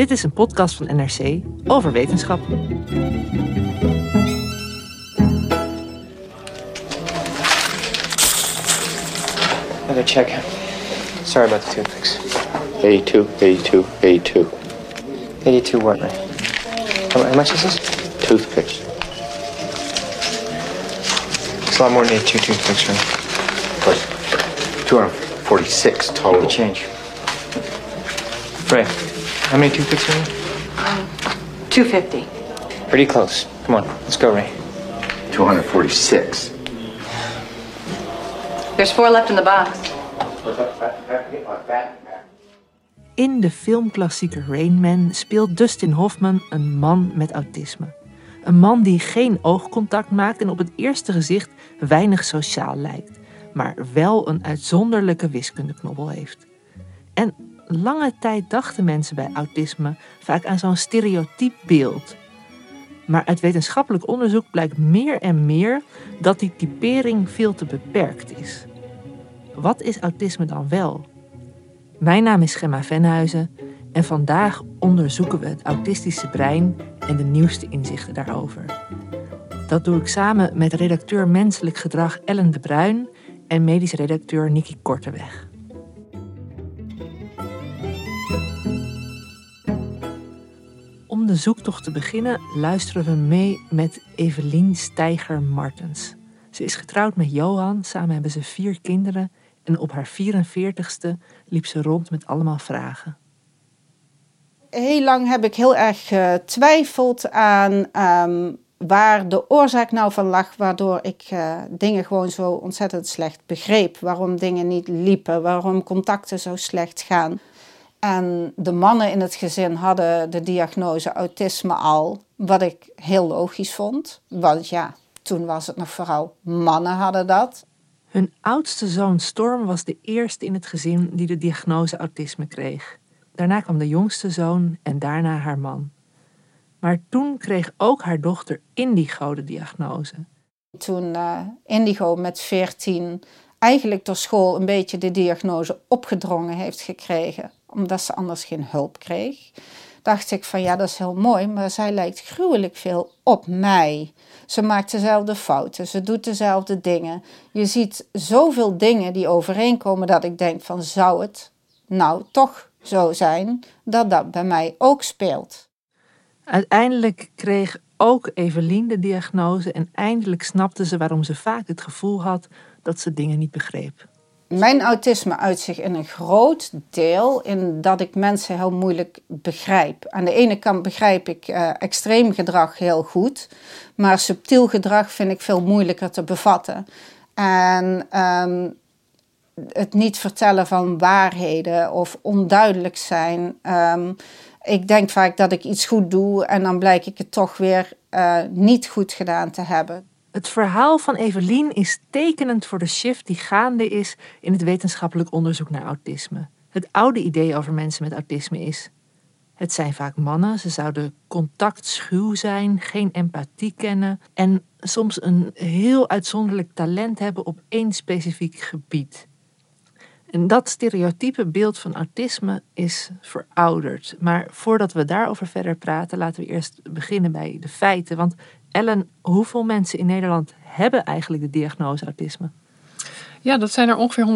Dit is een podcast van NRC over wetenschap. Another check. Sorry about the toothpicks. 82, 82, 82. 82 what, Ray? How, how much is this? Toothpicks. It's a lot more than 82 toothpicks, Ray. Plus 246 total. The change. Ray, how many toothpicks are there? 250. Pretty close. Come on, let's go, Ray. 246. There's four left in the box. In de filmklassieker Rain Man speelt Dustin Hoffman een man met autisme. Een man die geen oogcontact maakt en op het eerste gezicht weinig sociaal lijkt, maar wel een uitzonderlijke wiskundeknobbel heeft. En lange tijd dachten mensen bij autisme vaak aan zo'n stereotyp beeld. Maar uit wetenschappelijk onderzoek blijkt meer en meer dat die typering veel te beperkt is. Wat is autisme dan wel? Mijn naam is Gemma Venhuizen en vandaag onderzoeken we het autistische brein en de nieuwste inzichten daarover. Dat doe ik samen met redacteur menselijk gedrag Ellen de Bruin en medisch redacteur Nikki Korteweg. De zoektocht te beginnen luisteren we mee met Evelien Steiger-Martens. Ze is getrouwd met Johan, samen hebben ze vier kinderen en op haar 44ste liep ze rond met allemaal vragen. Heel lang heb ik heel erg getwijfeld aan ehm, waar de oorzaak nou van lag, waardoor ik eh, dingen gewoon zo ontzettend slecht begreep. Waarom dingen niet liepen, waarom contacten zo slecht gaan. En de mannen in het gezin hadden de diagnose autisme al, wat ik heel logisch vond. Want ja, toen was het nog vooral mannen hadden dat. Hun oudste zoon Storm was de eerste in het gezin die de diagnose autisme kreeg. Daarna kwam de jongste zoon en daarna haar man. Maar toen kreeg ook haar dochter Indigo de diagnose. Toen eh, Indigo met 14 eigenlijk door school een beetje de diagnose opgedrongen heeft gekregen, omdat ze anders geen hulp kreeg, dacht ik van ja, dat is heel mooi, maar zij lijkt gruwelijk veel op mij. Ze maakt dezelfde fouten, ze doet dezelfde dingen. Je ziet zoveel dingen die overeenkomen dat ik denk van zou het nou toch zo zijn dat dat bij mij ook speelt. Uiteindelijk kreeg ook Evelien de diagnose en eindelijk snapte ze waarom ze vaak het gevoel had dat ze dingen niet begreep. Mijn autisme uit zich in een groot deel in dat ik mensen heel moeilijk begrijp. Aan de ene kant begrijp ik uh, extreem gedrag heel goed, maar subtiel gedrag vind ik veel moeilijker te bevatten. En um, het niet vertellen van waarheden of onduidelijk zijn. Um, ik denk vaak dat ik iets goed doe en dan blijk ik het toch weer uh, niet goed gedaan te hebben. Het verhaal van Evelien is tekenend voor de shift die gaande is in het wetenschappelijk onderzoek naar autisme. Het oude idee over mensen met autisme is: het zijn vaak mannen, ze zouden contactschuw zijn, geen empathie kennen en soms een heel uitzonderlijk talent hebben op één specifiek gebied. En dat stereotype beeld van autisme is verouderd. Maar voordat we daarover verder praten, laten we eerst beginnen bij de feiten. Want Ellen, hoeveel mensen in Nederland hebben eigenlijk de diagnose autisme? Ja, dat zijn er ongeveer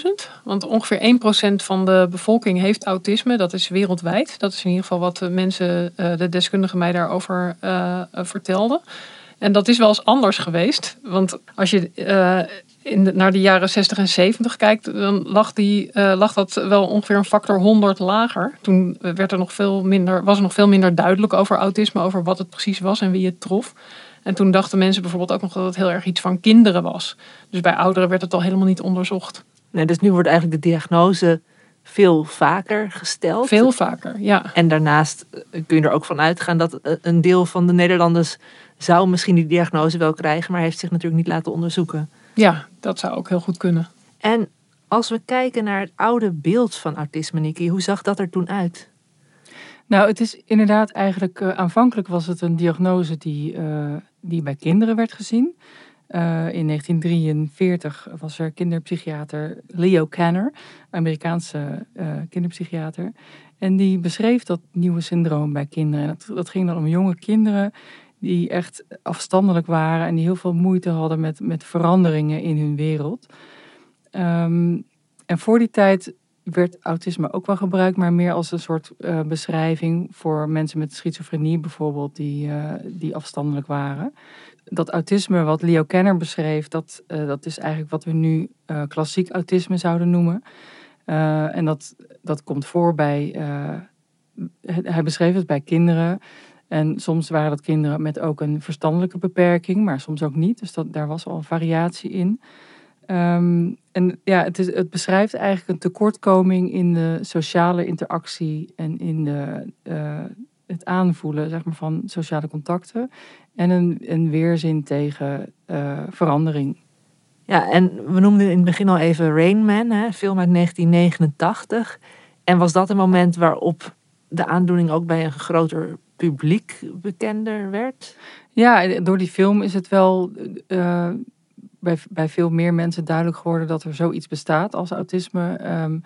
175.000. Want ongeveer 1% van de bevolking heeft autisme. Dat is wereldwijd. Dat is in ieder geval wat de mensen, eh, de deskundigen mij daarover uh, vertelden. En dat is wel eens anders geweest. Want als je uh, in de, naar de jaren 60 en 70 kijkt, dan lag, die, lag dat wel ongeveer een factor 100 lager. Toen werd er nog veel minder, was er nog veel minder duidelijk over autisme, over wat het precies was en wie het trof. En toen dachten mensen bijvoorbeeld ook nog dat het heel erg iets van kinderen was. Dus bij ouderen werd het al helemaal niet onderzocht. Nee, dus nu wordt eigenlijk de diagnose veel vaker gesteld. Veel vaker, ja. En daarnaast eh, kun je er ook van uitgaan dat eh, een deel van de Nederlanders zou misschien die diagnose wel krijgen, maar heeft zich natuurlijk niet laten onderzoeken. Ja, dat zou ook heel goed kunnen. En als we kijken naar het oude beeld van autisme, Niki, hoe zag dat er toen uit? Nou, het is inderdaad eigenlijk, uh, aanvankelijk was het een diagnose die, uh, die bij kinderen werd gezien. Uh, in 1943 was er kinderpsychiater Leo Kanner, Amerikaanse kinderpsychiater. En die beschreef dat nieuwe syndroom bij kinderen. Dat, dat, ging dan om jonge kinderen die echt afstandelijk waren en die heel veel moeite hadden met, met veranderingen in hun wereld. Um, en voor die tijd werd autisme ook wel gebruikt, maar meer als een soort uh, beschrijving voor mensen met schizofrenie bijvoorbeeld, die, uh, die afstandelijk waren. Dat autisme wat Leo Kenner beschreef, dat, uh, dat is eigenlijk wat we nu klassiek autisme zouden noemen. en dat, dat komt voor bij, hij beschreef het bij kinderen. En soms waren dat kinderen met ook een verstandelijke beperking, maar soms ook niet. Dus dat, daar was al een variatie in. Um, en ja, het, beschrijft eigenlijk een tekortkoming in de sociale interactie en in de, uh, het aanvoelen zeg maar, van sociale contacten. En een, een weerzin tegen uh, verandering. Ja, en we noemden in het begin al even Rain Man, hè, film uit 1989. En was dat een moment waarop de aandoening ook bij een groter publiek bekender werd? Ja, door die film is het wel uh, bij, bij veel meer mensen duidelijk geworden dat er zoiets bestaat als autisme. Um,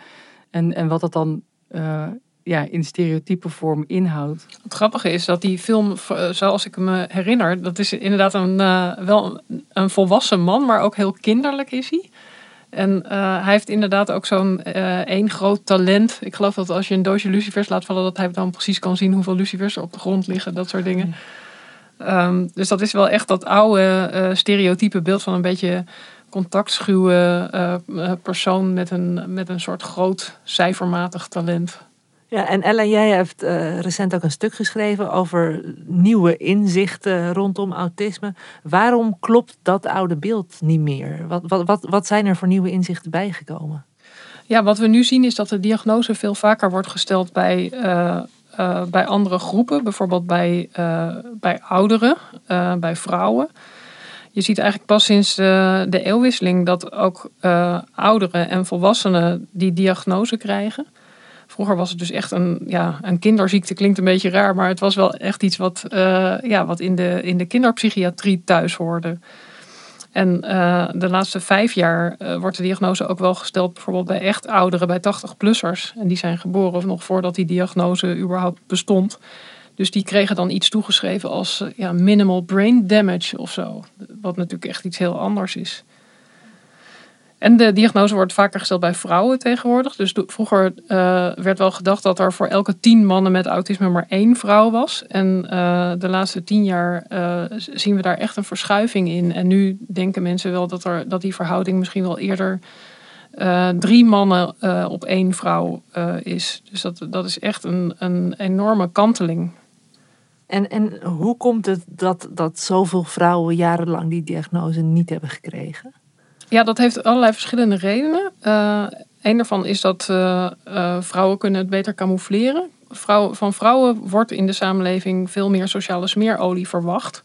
en, en wat dat dan uh, ja, in stereotype vorm inhoudt. Het grappige is dat die film, zoals ik me herinner, dat is inderdaad een, uh, wel een volwassen man, maar ook heel kinderlijk is hij. En uh, hij heeft inderdaad ook zo'n één groot talent. Ik geloof dat als je een doosje lucifers laat vallen, dat hij dan precies kan zien hoeveel lucifers er op de grond liggen, dat soort dingen. Um, dus dat is wel echt dat oude uh, stereotype beeld van een beetje contactschuwe persoon met een, met een soort groot cijfermatig talent. Ja, en Ella, jij hebt uh, recent ook een stuk geschreven over nieuwe inzichten rondom autisme. Waarom klopt dat oude beeld niet meer? Wat, wat, wat, wat zijn er voor nieuwe inzichten bijgekomen? Ja, wat we nu zien is dat de diagnose veel vaker wordt gesteld bij uh, uh, bij andere groepen, bijvoorbeeld bij, bij ouderen, bij vrouwen. Je ziet eigenlijk pas sinds de, de eeuwwisseling dat ook ouderen en volwassenen die diagnose krijgen. Vroeger was het dus echt een, ja, een kinderziekte, klinkt een beetje raar, maar het was wel echt iets wat, ja, wat in, de, in de kinderpsychiatrie thuis hoorde. En uh, de laatste vijf jaar uh, wordt de diagnose ook wel gesteld, bijvoorbeeld bij echt ouderen, bij 80-plussers. En die zijn geboren of nog voordat die diagnose überhaupt bestond. Dus die kregen dan iets toegeschreven als ja, minimal brain damage of zo. Wat natuurlijk echt iets heel anders is. En de diagnose wordt vaker gesteld bij vrouwen tegenwoordig. Dus vroeger uh, werd wel gedacht dat er voor elke tien mannen met autisme maar één vrouw was. En uh, de laatste tien jaar uh, zien we daar echt een verschuiving in. En nu denken mensen wel dat, er, dat die verhouding misschien wel eerder drie mannen op één vrouw is. Dus dat, dat is echt een, een enorme kanteling. En, en hoe komt het dat, dat zoveel vrouwen jarenlang die diagnose niet hebben gekregen? Ja, dat heeft allerlei verschillende redenen. Uh, een daarvan is dat uh, uh, vrouwen kunnen het beter camoufleren. Van vrouwen wordt in de samenleving veel meer sociale smeerolie verwacht.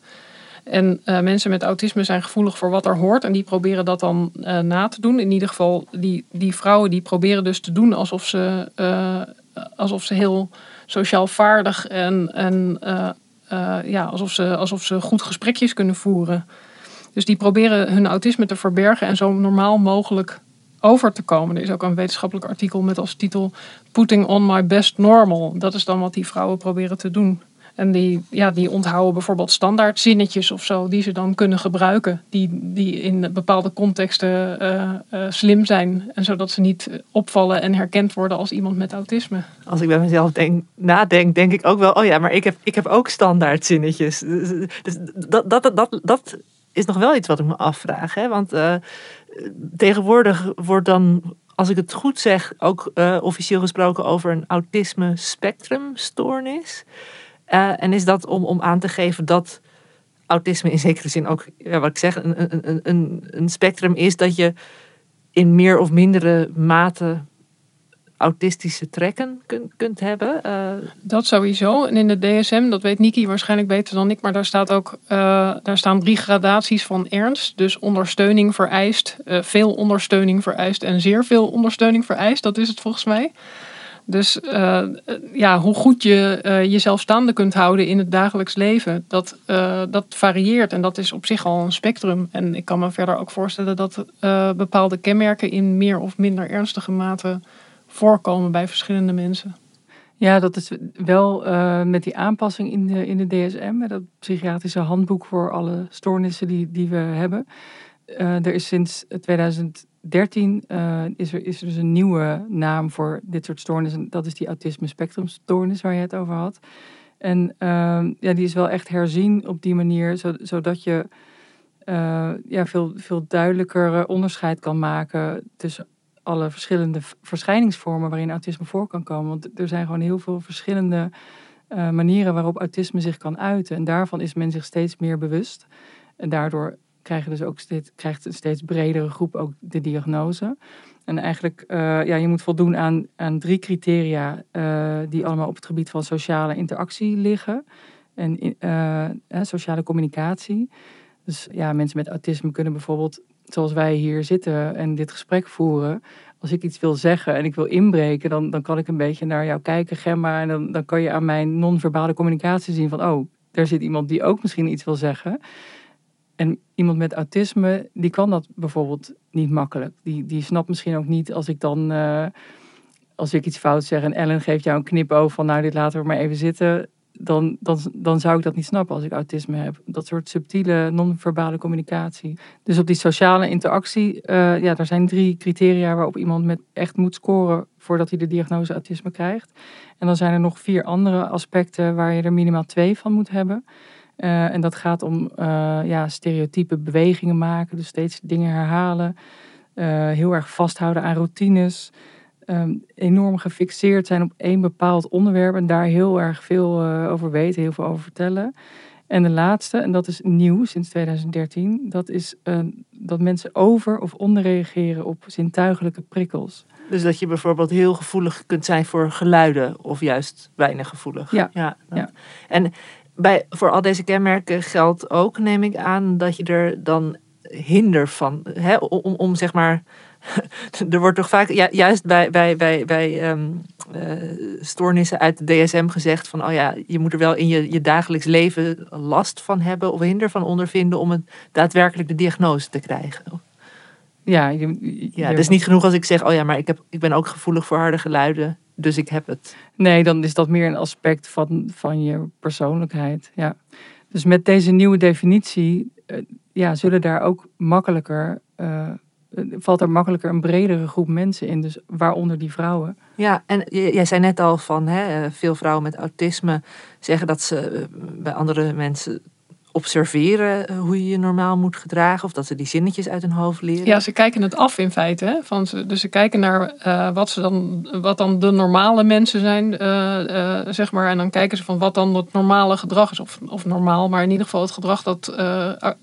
En mensen met autisme zijn gevoelig voor wat er hoort. En die proberen dat dan na te doen. In ieder geval, die, die vrouwen die proberen dus te doen alsof ze, alsof ze heel sociaal vaardig en, en ja, alsof, ze, alsof ze goed gesprekjes kunnen voeren. Dus die proberen hun autisme te verbergen en zo normaal mogelijk over te komen. Er is ook een wetenschappelijk artikel met als titel Putting on my best normal. Dat is dan wat die vrouwen proberen te doen. En die, ja, die onthouden bijvoorbeeld standaard zinnetjes of zo, die ze dan kunnen gebruiken. Die, die in bepaalde contexten uh, uh, slim zijn. En zodat ze niet opvallen en herkend worden als iemand met autisme. Als ik bij mezelf denk, nadenk, denk ik ook wel, oh ja, maar ik heb, ik heb ook standaard zinnetjes. Dus, dus dat, dat, dat, dat is nog wel iets wat ik me afvraag. Hè? Want uh, tegenwoordig wordt dan als ik het goed zeg, ook uh, officieel gesproken over een autisme spectrumstoornis. Uh, en is dat om, om aan te geven dat autisme in zekere zin ook, ja, wat ik zeg, een, een, een, een spectrum is dat je in meer of mindere mate autistische trekken kunt, kunt hebben? Uh... Dat sowieso. En in de DSM, dat weet Niki waarschijnlijk beter dan ik, maar daar, staat ook, uh, daar staan drie gradaties van ernst. Dus ondersteuning vereist, uh, veel ondersteuning vereist en zeer veel ondersteuning vereist. Dat is het volgens mij. Dus ja, hoe goed je jezelf staande kunt houden in het dagelijks leven, dat, dat varieert. En dat is op zich al een spectrum. En ik kan me verder ook voorstellen dat bepaalde kenmerken in meer of minder ernstige mate voorkomen bij verschillende mensen. Ja, dat is wel uh, met die aanpassing in de, in de DSM, dat psychiatrische handboek voor alle stoornissen die, die we hebben. Uh, er is sinds 2013 uh, is, er, is er dus een nieuwe naam voor dit soort stoornissen. Dat is die autisme spectrumstoornis waar je het over had. En ehm, ja, die is wel echt herzien op die manier, zodat je ja, veel, veel duidelijker onderscheid kan maken tussen alle verschillende verschijningsvormen waarin autisme voor kan komen. Want er zijn gewoon heel veel verschillende uh, manieren waarop autisme zich kan uiten. En daarvan is men zich steeds meer bewust. En daardoor krijg je dus ook steeds, krijgt een steeds bredere groep ook de diagnose. En eigenlijk, uh, ja, je moet voldoen aan, aan drie criteria uh, die allemaal op het gebied van sociale interactie liggen. En sociale communicatie. Dus ja, mensen met autisme kunnen bijvoorbeeld zoals wij hier zitten en dit gesprek voeren, als ik iets wil zeggen en ik wil inbreken, dan, dan kan ik een beetje naar jou kijken, Gemma. En dan, dan kan je aan mijn non-verbale communicatie zien van, oh, er zit iemand die ook misschien iets wil zeggen. En iemand met autisme, die kan dat bijvoorbeeld niet makkelijk. Die, die snapt misschien ook niet als ik dan, uh, als ik iets fout zeg en Ellen geeft jou een knipoog van, nou, dit laten we maar even zitten dan, dan, dan zou ik dat niet snappen als ik autisme heb. Dat soort subtiele non-verbale communicatie. Dus op die sociale interactie, uh, ja, er zijn drie criteria waarop iemand met echt moet scoren voordat hij de diagnose autisme krijgt. En dan zijn er nog vier andere aspecten waar je er minimaal twee van moet hebben. Uh, en dat gaat om uh, ja, stereotype bewegingen maken, dus steeds dingen herhalen. heel erg vasthouden aan routines um, enorm gefixeerd zijn op één bepaald onderwerp en daar heel erg veel uh, over weten, heel veel over vertellen. En de laatste, en dat is nieuw sinds 2013, dat is uh, dat mensen over- of onderreageren op zintuigelijke prikkels. Dus dat je bijvoorbeeld heel gevoelig kunt zijn voor geluiden of juist weinig gevoelig. Ja. ja, ja. En bij, voor al deze kenmerken geldt ook, neem ik aan, dat je er dan hinder van, hè, om, om zeg maar er wordt toch vaak, ja, juist bij, bij, bij, bij um, uh, stoornissen uit de DSM gezegd van, oh ja, je moet er wel in je, je dagelijks leven last van hebben of hinder van ondervinden om het daadwerkelijk de diagnose te krijgen. Ja, je, ja, het is niet genoeg als ik zeg, oh ja, maar ik, heb, ik ben ook gevoelig voor harde geluiden, dus ik heb het. Nee, dan is dat meer een aspect van, van je persoonlijkheid. Ja. Dus met deze nieuwe definitie uh, ja, zullen daar ook makkelijker uh, valt er makkelijker een bredere groep mensen in, dus waaronder die vrouwen. Ja, en jij zei net al van hè, veel vrouwen met autisme zeggen dat ze eh, bij andere mensen observeren eh, hoe je je normaal moet gedragen. Of dat ze die zinnetjes uit hun hoofd leren. Ja, ze kijken het af in feite. Hè? Van ze, dus ze kijken naar uh, wat, ze dan, wat dan de normale mensen zijn. Uh, uh, zeg maar. En dan kijken ze van wat dan het normale gedrag is. Of, of normaal, maar in ieder geval het gedrag dat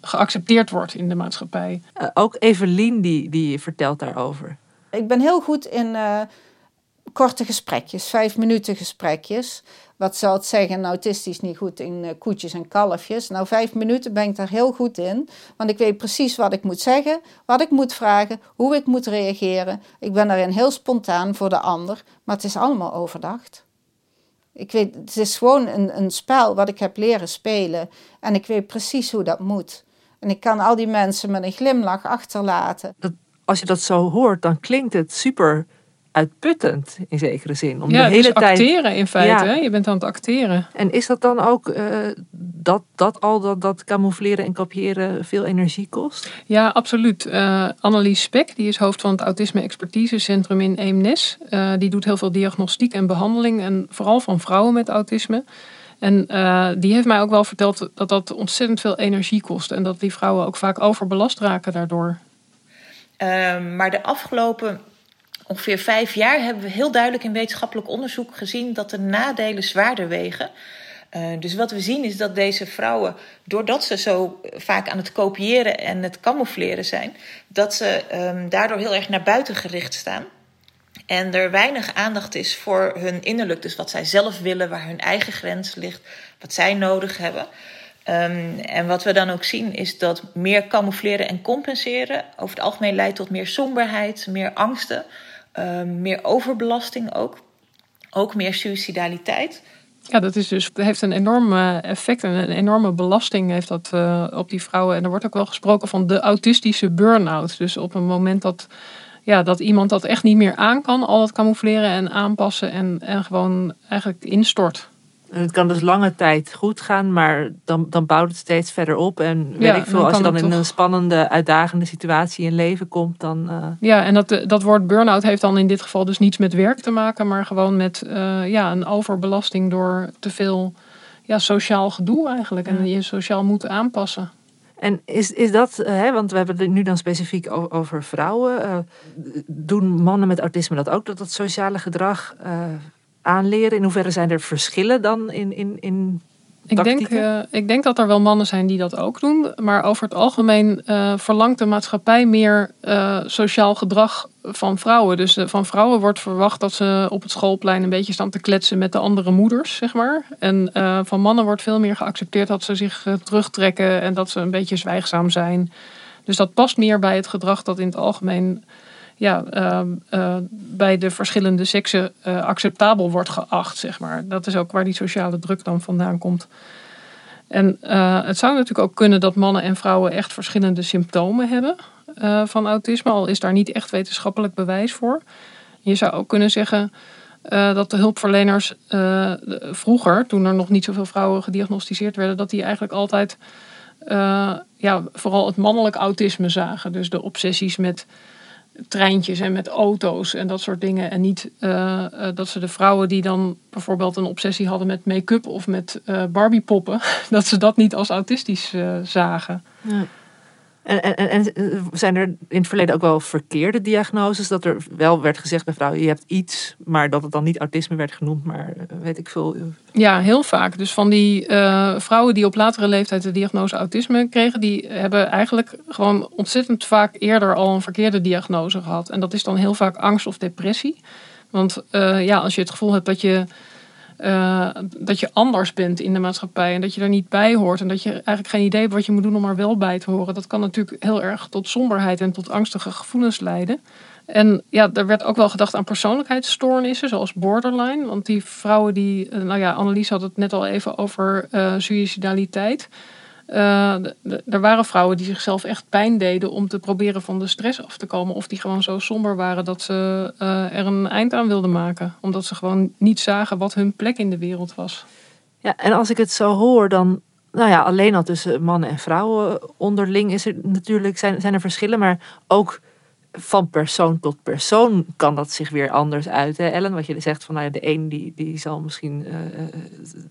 geaccepteerd wordt in de maatschappij. ook Evelien die, die vertelt daarover. Ik ben heel goed in korte gesprekjes, vijf minuten gesprekjes. Wat zou het zeggen, nou het is niet goed in uh, koetjes en kalfjes. Nou, vijf minuten ben ik daar heel goed in. Want ik weet precies wat ik moet zeggen, wat ik moet vragen, hoe ik moet reageren. Ik ben daarin heel spontaan voor de ander, maar het is allemaal overdacht. Ik weet, het is gewoon een, een spel wat ik heb leren spelen. En ik weet precies hoe dat moet. En ik kan al die mensen met een glimlach achterlaten. Dat, als je dat zo hoort, dan klinkt het super uitputtend in zekere zin. Om ja, de hele dus tijd acteren in feite. Ja. Hè? Je bent aan het acteren. En is dat dan ook eh, dat, dat al dat, dat camoufleren en kopiëren veel energie kost? Ja, absoluut. Eh Annelies Spek, die is hoofd van het Autisme Expertisecentrum in Eemnes. Eh, die doet heel veel diagnostiek en behandeling. En vooral van vrouwen met autisme. En eh, die heeft mij ook wel verteld dat dat ontzettend veel energie kost. En dat die vrouwen ook vaak overbelast raken daardoor. Um, maar de afgelopen ongeveer vijf jaar hebben we heel duidelijk in wetenschappelijk onderzoek gezien dat de nadelen zwaarder wegen. Uh, dus wat we zien is dat deze vrouwen, doordat ze zo vaak aan het kopiëren en het camoufleren zijn, dat ze um, daardoor heel erg naar buiten gericht staan. En er weinig aandacht is voor hun innerlijk, dus wat zij zelf willen, waar hun eigen grens ligt, wat zij nodig hebben. Um, en wat we dan ook zien is dat meer camoufleren en compenseren over het algemeen leidt tot meer somberheid, meer angsten, um, meer overbelasting ook, ook meer suicidaliteit. Ja, dat is dus, heeft een enorm effect en een enorme belasting heeft dat uh, op die vrouwen. En er wordt ook wel gesproken van de autistische burn-out. Dus op een moment dat, ja, dat iemand dat echt niet meer aan kan, al dat camoufleren en aanpassen en, en gewoon eigenlijk instort. En het kan dus lange tijd goed gaan, maar dan, dan bouwt het steeds verder op. En weet Ja, ik veel, als je dan in een spannende, uitdagende situatie in leven komt, dan. eh, Ja, en dat, dat woord burn-out heeft dan in dit geval dus niets met werk te maken, maar gewoon met eh, ja, een overbelasting door te veel ja, sociaal gedoe eigenlijk. En je sociaal moeten aanpassen. En is, is dat, eh, hè, want we hebben het nu dan specifiek over vrouwen. eh, doen mannen met autisme dat ook, dat dat sociale gedrag eh, aanleren? In hoeverre zijn er verschillen dan in, in, in Ik denk, eh, ik denk dat er wel mannen zijn die dat ook doen. Maar over het algemeen eh, verlangt de maatschappij meer eh, sociaal gedrag van vrouwen. Dus van vrouwen wordt verwacht dat ze op het schoolplein een beetje staan te kletsen met de andere moeders, zeg maar. En van mannen wordt veel meer geaccepteerd dat ze zich terugtrekken en dat ze een beetje zwijgzaam zijn. Dus dat past meer bij het gedrag dat in het algemeen ja, ehm, eh, bij de verschillende seksen eh, acceptabel wordt geacht, zeg maar. Dat is ook waar die sociale druk dan vandaan komt. En eh, het zou natuurlijk ook kunnen dat mannen en vrouwen echt verschillende symptomen hebben van autisme, al is daar niet echt wetenschappelijk bewijs voor. Je zou ook kunnen zeggen dat de hulpverleners vroeger, toen er nog niet zoveel vrouwen gediagnosticeerd werden, dat die eigenlijk altijd ja, vooral het mannelijk autisme zagen. Dus de obsessies met treintjes en met auto's en dat soort dingen. En niet eh, eh, dat ze de vrouwen die dan bijvoorbeeld een obsessie hadden met make-up of met eh Barbiepoppen, dat ze dat niet als autistisch zagen. Ja. En, en, zijn er in het verleden ook wel verkeerde diagnoses? Dat er wel werd gezegd bij vrouwen, je hebt iets, maar dat het dan niet autisme werd genoemd, maar eh, weet ik veel. Ja, heel vaak. Dus van die eh, vrouwen die op latere leeftijd de diagnose autisme kregen, die hebben eigenlijk gewoon ontzettend vaak eerder al een verkeerde diagnose gehad. En dat is dan heel vaak angst of depressie. Want eh, ja, als je het gevoel hebt dat je, eh, dat je anders bent in de maatschappij en dat je er niet bij hoort en dat je eigenlijk geen idee hebt wat je moet doen om er wel bij te horen, dat kan natuurlijk heel erg tot somberheid en tot angstige gevoelens leiden. En ja, er werd ook wel gedacht aan persoonlijkheidsstoornissen, zoals borderline. Want die vrouwen die, eh, nou ja, Annelies had het net al even over eh suicidaliteit. Eh, er waren vrouwen die zichzelf echt pijn deden om te proberen van de stress af te komen. Of die gewoon zo somber waren dat ze eh, er een eind aan wilden maken. Omdat ze gewoon niet zagen wat hun plek in de wereld was. Ja, en als ik het zo hoor, dan, nou ja, alleen al tussen mannen en vrouwen onderling is er natuurlijk, zijn, zijn er verschillen, maar ook van persoon tot persoon kan dat zich weer anders uiten. Ellen, wat je zegt van nou de een die, die zal misschien eh, eh,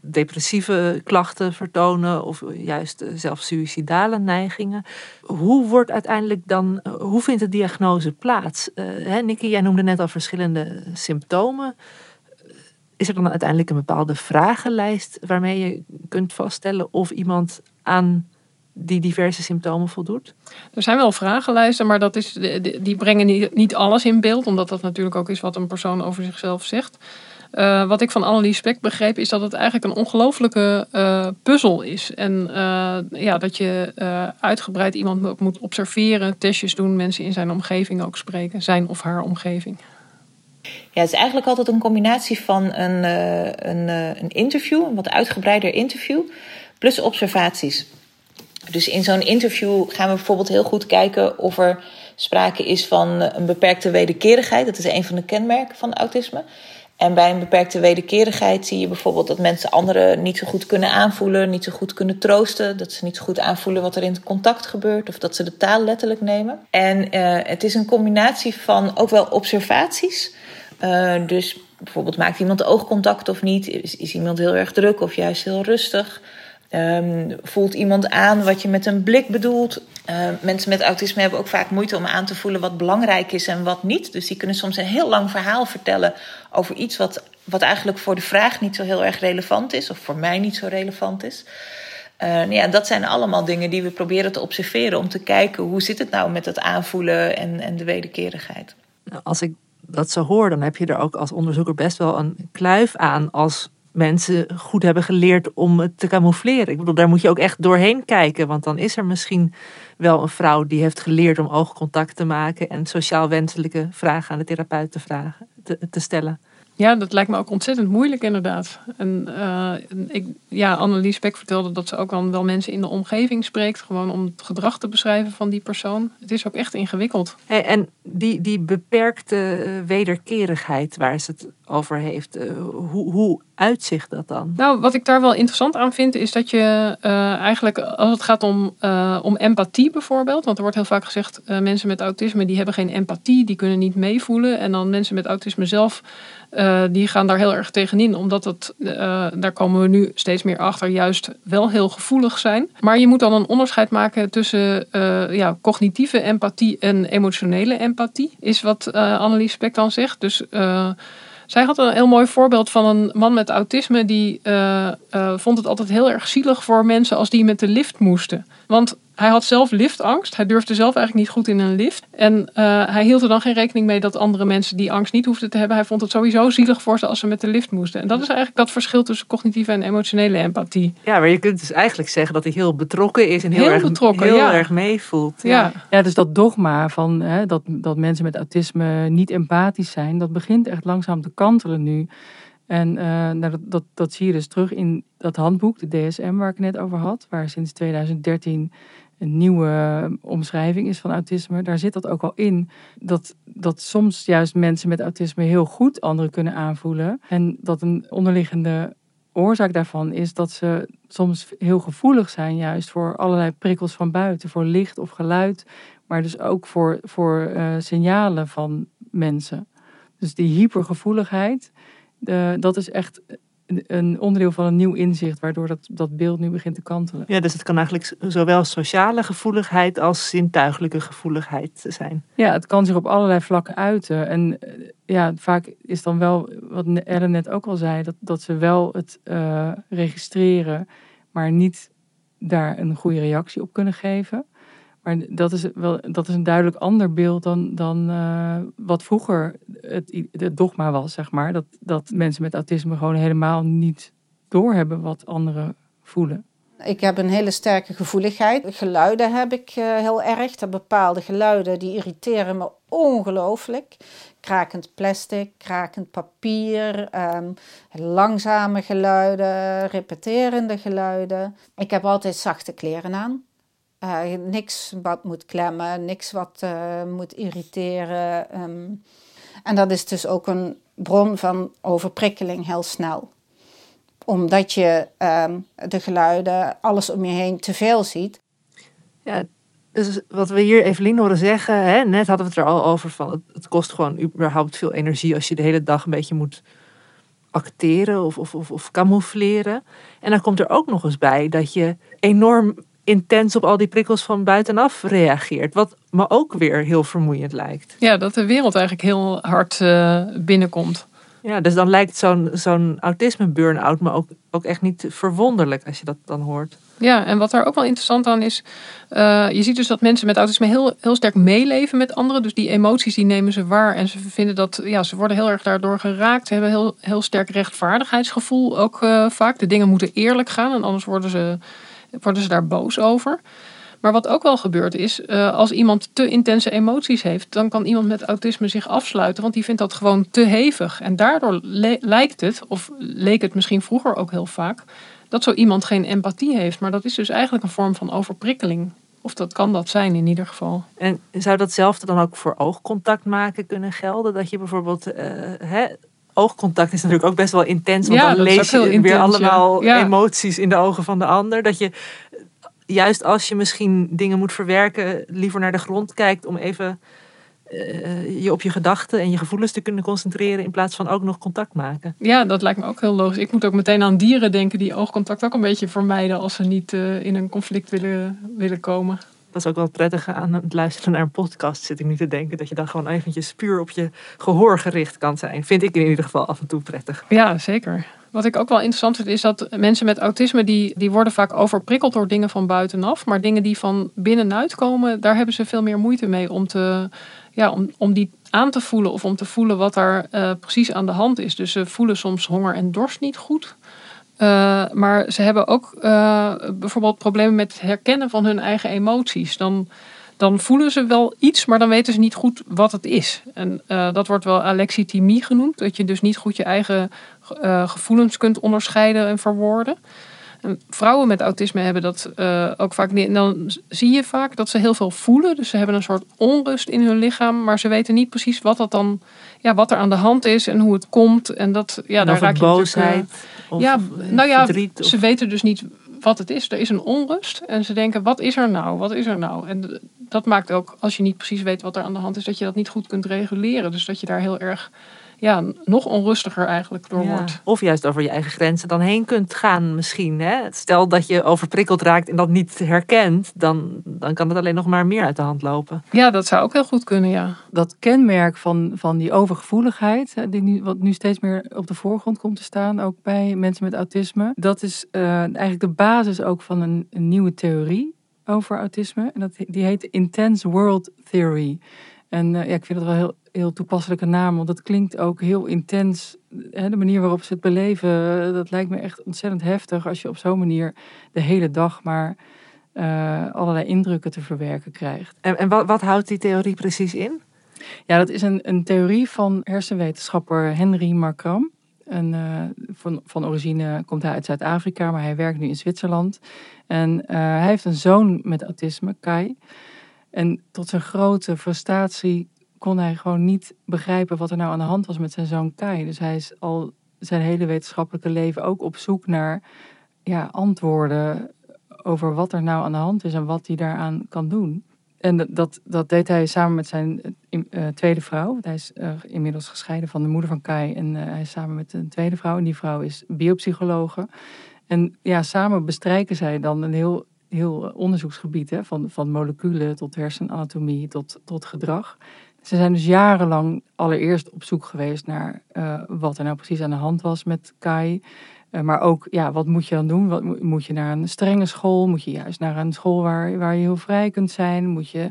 depressieve klachten vertonen of juist eh, zelfs suïcidale neigingen. Hoe wordt uiteindelijk dan, hoe vindt de diagnose plaats? Nicky, jij noemde net al verschillende symptomen. Is er dan uiteindelijk een bepaalde vragenlijst waarmee je kunt vaststellen of iemand aan die diverse symptomen voldoet? Er zijn wel vragenlijsten, maar dat is, die brengen niet, alles in beeld. Omdat dat natuurlijk ook is wat een persoon over zichzelf zegt. Eh, wat ik van Annelies Spek begreep, is dat het eigenlijk een ongelofelijke eh, puzzel is. En eh, ja, dat je eh, uitgebreid iemand moet observeren, testjes doen, mensen in zijn omgeving ook spreken, zijn of haar omgeving. Ja, het is eigenlijk altijd een combinatie van een, eh, een, eh, een interview, een wat uitgebreider interview, plus observaties. Dus in zo'n interview gaan we bijvoorbeeld heel goed kijken of er sprake is van een beperkte wederkerigheid. Dat is een van de kenmerken van autisme. En bij een beperkte wederkerigheid zie je bijvoorbeeld dat mensen anderen niet zo goed kunnen aanvoelen, niet zo goed kunnen troosten, dat ze niet zo goed aanvoelen wat er in het contact gebeurt of dat ze de taal letterlijk nemen. En uh, het is een combinatie van ook wel observaties. Uh, dus bijvoorbeeld maakt iemand oogcontact of niet? Is, is iemand heel erg druk of juist heel rustig? Um, voelt iemand aan wat je met een blik bedoelt? Uh, mensen met autisme hebben ook vaak moeite om aan te voelen wat belangrijk is en wat niet. Dus die kunnen soms een heel lang verhaal vertellen over iets wat, wat eigenlijk voor de vraag niet zo heel erg relevant is, of voor mij niet zo relevant is. Uh, ja, dat zijn allemaal dingen die we proberen te observeren om te kijken hoe zit het nou met het aanvoelen en, en de wederkerigheid. Nou, als ik dat zo hoor, dan heb je er ook als onderzoeker best wel een kluif aan als mensen goed hebben geleerd om het te camoufleren. Ik bedoel, daar moet je ook echt doorheen kijken, want dan is er misschien wel een vrouw die heeft geleerd om oogcontact te maken en sociaal wenselijke vragen aan de therapeut te, vragen, te, te stellen. Ja, dat lijkt me ook ontzettend moeilijk inderdaad. En uh, ik, ja, Annelies Beck vertelde dat ze ook dan wel mensen in de omgeving spreekt. Gewoon om het gedrag te beschrijven van die persoon. Het is ook echt ingewikkeld. En die, die beperkte wederkerigheid waar ze het over heeft. Uh, hoe, hoe uitzicht dat dan? Nou, wat ik daar wel interessant aan vind, is dat je uh, eigenlijk, als het gaat om, uh, om empathie bijvoorbeeld, want er wordt heel vaak gezegd, mensen met autisme die hebben geen empathie, die kunnen niet meevoelen. En dan mensen met autisme zelf, die gaan daar heel erg tegenin, omdat het, daar komen we nu steeds meer achter, juist wel heel gevoelig zijn. Maar je moet dan een onderscheid maken tussen ja, cognitieve empathie en emotionele empathie, is wat Annelies Beck dan zegt. Dus zij had een heel mooi voorbeeld van een man met autisme die uh, uh, vond het altijd heel erg zielig voor mensen als die met de lift moesten. Want hij had zelf liftangst. Hij durfde zelf eigenlijk niet goed in een lift. En uh, hij hield er dan geen rekening mee dat andere mensen die angst niet hoefden te hebben. Hij vond het sowieso zielig voor ze als ze met de lift moesten. En dat is eigenlijk dat verschil tussen cognitieve en emotionele empathie. Ja, maar je kunt dus eigenlijk zeggen dat hij heel betrokken is en heel, heel erg, betrokken, heel ja. erg meevoelt. Ja. Ja. ja, dus dat dogma van hè, dat, dat mensen met autisme niet empathisch zijn, dat begint echt langzaam te kantelen nu. En uh, nou, dat, dat, dat zie je dus terug in dat handboek, de DSM, waar ik het net over had, waar sinds 2013 een nieuwe omschrijving is van autisme. Daar zit dat ook al in. Dat, dat soms juist mensen met autisme heel goed anderen kunnen aanvoelen. En dat een onderliggende oorzaak daarvan is dat ze soms heel gevoelig zijn, juist voor allerlei prikkels van buiten, voor licht of geluid, maar dus ook voor, voor uh, signalen van mensen. Dus die hypergevoeligheid, de, dat is echt een onderdeel van een nieuw inzicht, waardoor dat, dat beeld nu begint te kantelen. Ja, dus het kan eigenlijk zowel sociale gevoeligheid als zintuigelijke gevoeligheid zijn. Ja, het kan zich op allerlei vlakken uiten. En ja, vaak is dan wel, wat Ellen net ook al zei, dat, dat ze wel het uh, registreren, maar niet daar een goede reactie op kunnen geven. Maar dat is, wel, dat is een duidelijk ander beeld dan, dan uh, wat vroeger het, het dogma was, zeg maar. Dat, dat mensen met autisme gewoon helemaal niet doorhebben wat anderen voelen. Ik heb een hele sterke gevoeligheid. Geluiden heb ik uh, heel erg. Bepaalde geluiden die irriteren me ongelooflijk. Krakend plastic, krakend papier, um, langzame geluiden, repeterende geluiden. Ik heb altijd zachte kleren aan. Uh, niks wat moet klemmen, niks wat uh, moet irriteren. Um, en dat is dus ook een bron van overprikkeling heel snel. Omdat je um, de geluiden, alles om je heen te veel ziet. Ja, dus wat we hier Evelien horen zeggen, hè, net hadden we het er al over van het, het kost gewoon überhaupt veel energie als je de hele dag een beetje moet acteren of, of, of, of camoufleren. En dan komt er ook nog eens bij dat je enorm intens op al die prikkels van buitenaf reageert. Wat me ook weer heel vermoeiend lijkt. Ja, dat de wereld eigenlijk heel hard uh, binnenkomt. Ja, dus dan lijkt zo'n zo'n autisme-burn-out me ook, ook echt niet verwonderlijk als je dat dan hoort. Ja, en wat daar ook wel interessant aan is, uh, je ziet dus dat mensen met autisme heel, heel sterk meeleven met anderen. Dus die emoties die nemen ze waar en ze vinden dat, ja, ze worden heel erg daardoor geraakt. Ze hebben heel, heel sterk rechtvaardigheidsgevoel ook uh, vaak. De dingen moeten eerlijk gaan en anders worden ze worden ze daar boos over. Maar wat ook wel gebeurt is, uh, als iemand te intense emoties heeft, dan kan iemand met autisme zich afsluiten, want die vindt dat gewoon te hevig. En daardoor lijkt het, of leek het misschien vroeger ook heel vaak, dat zo iemand geen empathie heeft. Maar dat is dus eigenlijk een vorm van overprikkeling. Of dat kan dat zijn in ieder geval. En zou datzelfde dan ook voor oogcontact maken kunnen gelden? Dat je bijvoorbeeld. eh, hè, oogcontact is natuurlijk ook best wel intens. Want Ja, dan lees je weer allemaal Ja. emoties in de ogen van de ander. Dat je juist als je misschien dingen moet verwerken, liever naar de grond kijkt om even eh, je op je gedachten en je gevoelens te kunnen concentreren. In plaats van ook nog contact maken. Ja, dat lijkt me ook heel logisch. Ik moet ook meteen aan dieren denken die oogcontact ook een beetje vermijden als ze niet eh, in een conflict willen, willen komen. Dat is ook wel het prettige aan het luisteren naar een podcast, zit ik nu te denken. Dat je dan gewoon eventjes puur op je gehoor gericht kan zijn. Vind ik in ieder geval af en toe prettig. Ja, zeker. Wat ik ook wel interessant vind is dat mensen met autisme die, die worden vaak overprikkeld door dingen van buitenaf. Maar dingen die van binnenuit komen, daar hebben ze veel meer moeite mee om, te, ja, om, om die aan te voelen of om te voelen wat er eh, precies aan de hand is. Dus ze voelen soms honger en dorst niet goed. Uh, maar ze hebben ook uh, bijvoorbeeld problemen met het herkennen van hun eigen emoties. Dan, dan voelen ze wel iets, maar dan weten ze niet goed wat het is. En uh, dat wordt wel alexithymie genoemd. Dat je dus niet goed je eigen gevoelens kunt onderscheiden en verwoorden. En vrouwen met autisme hebben dat ook vaak niet. En dan zie je vaak dat ze heel veel voelen. Dus ze hebben een soort onrust in hun lichaam. Maar ze weten niet precies wat dat dan, ja, wat er aan de hand is en hoe het komt. En dat, ja, En daar raak je boosheid eh, of ja, nou ja, verdriet of- ze weten dus niet wat het is. Er is een onrust en ze denken, wat is er nou? Wat is er nou? En dat maakt ook, als je niet precies weet wat er aan de hand is, dat je dat niet goed kunt reguleren. Dus dat je daar heel erg, ja, nog onrustiger eigenlijk door Ja. wordt. Of juist over je eigen grenzen dan heen kunt gaan misschien. Hè? Stel dat je overprikkeld raakt en dat niet herkent, dan, dan kan het alleen nog maar meer uit de hand lopen. Ja, dat zou ook heel goed kunnen, ja. Dat kenmerk van, van die overgevoeligheid, die nu, wat nu steeds meer op de voorgrond komt te staan, ook bij mensen met autisme, dat is eh, eigenlijk de basis ook van een, een nieuwe theorie over autisme. En dat, die heet Intense World Theory. En eh, ja, ik vind het wel heel, heel toepasselijke naam, want dat klinkt ook heel intens. Hè, de manier waarop ze het beleven, eh, dat lijkt me echt ontzettend heftig als je op zo'n manier de hele dag maar eh, allerlei indrukken te verwerken krijgt. En, en wat, wat houdt die theorie precies in? Ja, dat is een, een theorie van hersenwetenschapper Henry Markram. En, eh, van, van origine komt hij uit Zuid-Afrika, maar hij werkt nu in Zwitserland. En hij heeft een zoon met autisme, Kai. En tot zijn grote frustratie kon hij gewoon niet begrijpen wat er nou aan de hand was met zijn zoon Kai. Dus hij is al zijn hele wetenschappelijke leven ook op zoek naar ja, antwoorden over wat er nou aan de hand is en wat hij daaraan kan doen. En dat- dat, deed hij samen met zijn eh, tweede vrouw. Hij is eh, inmiddels gescheiden van de moeder van Kai. En eh, hij is samen met een tweede vrouw. En die vrouw is biopsychologe. En ja, samen bestrijken zij dan een heel, heel onderzoeksgebied. Hè, van, van moleculen tot hersenanatomie tot, tot gedrag. Ze zijn dus jarenlang allereerst op zoek geweest naar eh, wat er nou precies aan de hand was met Kai. Eh, maar ook, ja, wat moet je dan doen? Wat, moet- je naar een strenge school? Moet je juist naar een school waar, waar je heel vrij kunt zijn? Moet je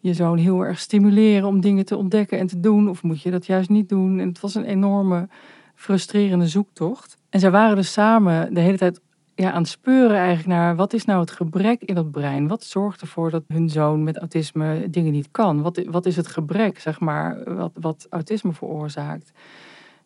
je zoon heel erg stimuleren om dingen te ontdekken en te doen? Of moet je dat juist niet doen? En het was een enorme frustrerende zoektocht. En zij waren dus samen de hele tijd ja, aan het speuren eigenlijk naar wat is nou het gebrek in dat brein? Wat zorgt ervoor dat hun zoon met autisme dingen niet kan? Wat, wat is het gebrek, zeg maar, wat, wat autisme veroorzaakt?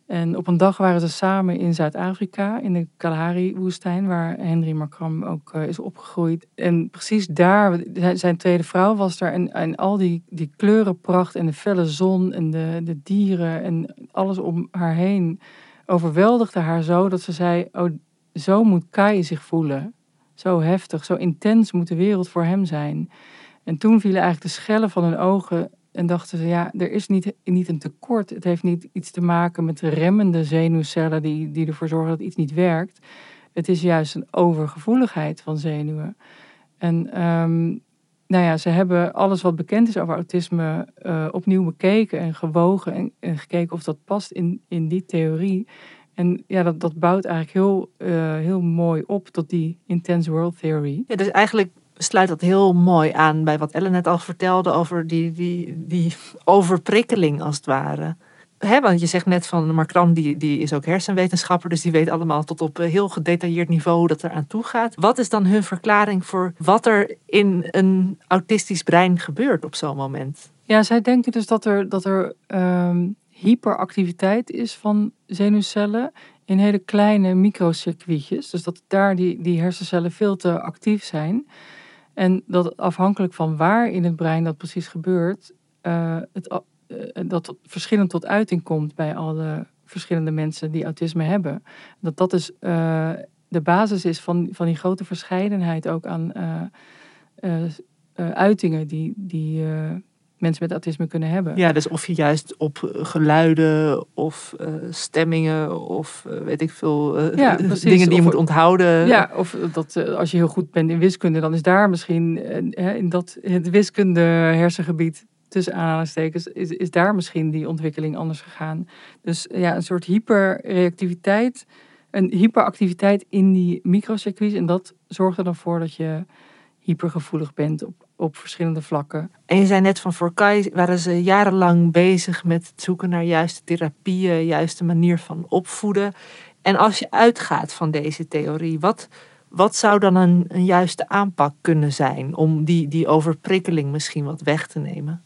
En op een dag waren ze samen in Zuid-Afrika, in de Kalahari-woestijn, waar Henry Markram ook eh, is opgegroeid. En precies daar, zijn- tweede vrouw was er. En, en al die, die kleurenpracht en de felle zon en de, de dieren en alles om haar heen overweldigde haar zo dat ze zei: Oh, zo moet Kai zich voelen. Zo heftig, zo intens moet de wereld voor hem zijn. En toen vielen eigenlijk de schellen van hun ogen en dachten ze, ja, er is niet, niet een tekort. Het heeft niet iets te maken met de remmende zenuwcellen die, die ervoor zorgen dat iets niet werkt. Het is juist een overgevoeligheid van zenuwen. En ehm, nou ja, ze hebben alles wat bekend is over autisme eh, opnieuw bekeken en gewogen en, en gekeken of dat past in, in die theorie. En ja, dat, dat bouwt eigenlijk heel, eh, heel mooi op tot die intense world theory. Ja, dus eigenlijk sluit dat heel mooi aan bij wat Ellen net al vertelde over die, die, die overprikkeling als het ware. Hè, want je zegt net van Markram, die, die is ook hersenwetenschapper, dus die weet allemaal tot op een heel gedetailleerd niveau hoe dat eraan toe gaat. Wat is dan hun verklaring voor wat er in een autistisch brein gebeurt op zo'n moment? Ja, zij denken dus dat er, dat er ehm, hyperactiviteit is van zenuwcellen in hele kleine microcircuitjes. Dus dat daar die, die hersencellen veel te actief zijn. En dat afhankelijk van waar in het brein dat precies gebeurt, uh, het, uh, dat verschillend tot uiting komt bij alle verschillende mensen die autisme hebben. Dat dat dus uh, de basis is van, van die grote verscheidenheid ook aan uitingen die, die mensen met autisme kunnen hebben. Ja, dus of je juist op geluiden of uh, stemmingen of uh, weet ik veel uh, ja, dingen die je of, moet onthouden. Ja, of dat als je heel goed bent in wiskunde, dan is daar misschien in dat het wiskunde hersengebied tussen aanhalingstekens, is, is daar misschien die ontwikkeling anders gegaan. Dus ja, een soort hyperreactiviteit, een hyperactiviteit in die microcircuits. En dat zorgt er dan voor dat je hypergevoelig bent op, op verschillende vlakken. En je zei net van voor Kai waren ze jarenlang bezig met het zoeken naar juiste therapieën, juiste manier van opvoeden. En als je uitgaat van deze theorie, wat, wat zou dan een, een juiste aanpak kunnen zijn om die, die overprikkeling misschien wat weg te nemen?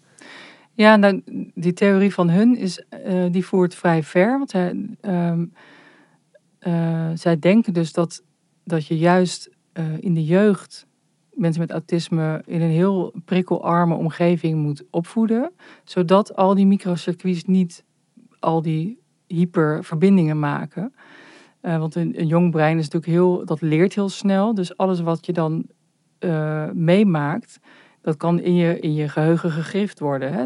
Ja, nou, die theorie van hun is, uh, die voert vrij ver. Want zij, um, uh, zij denken dus dat, dat je juist uh, in de jeugd mensen met autisme in een heel prikkelarme omgeving moet opvoeden, zodat al die microcircuits niet al die hyperverbindingen maken. Uh, want een, jong brein is natuurlijk heel, dat leert heel snel. Dus alles wat je dan uh, meemaakt, dat kan in je, in je geheugen gegrift worden. Hè?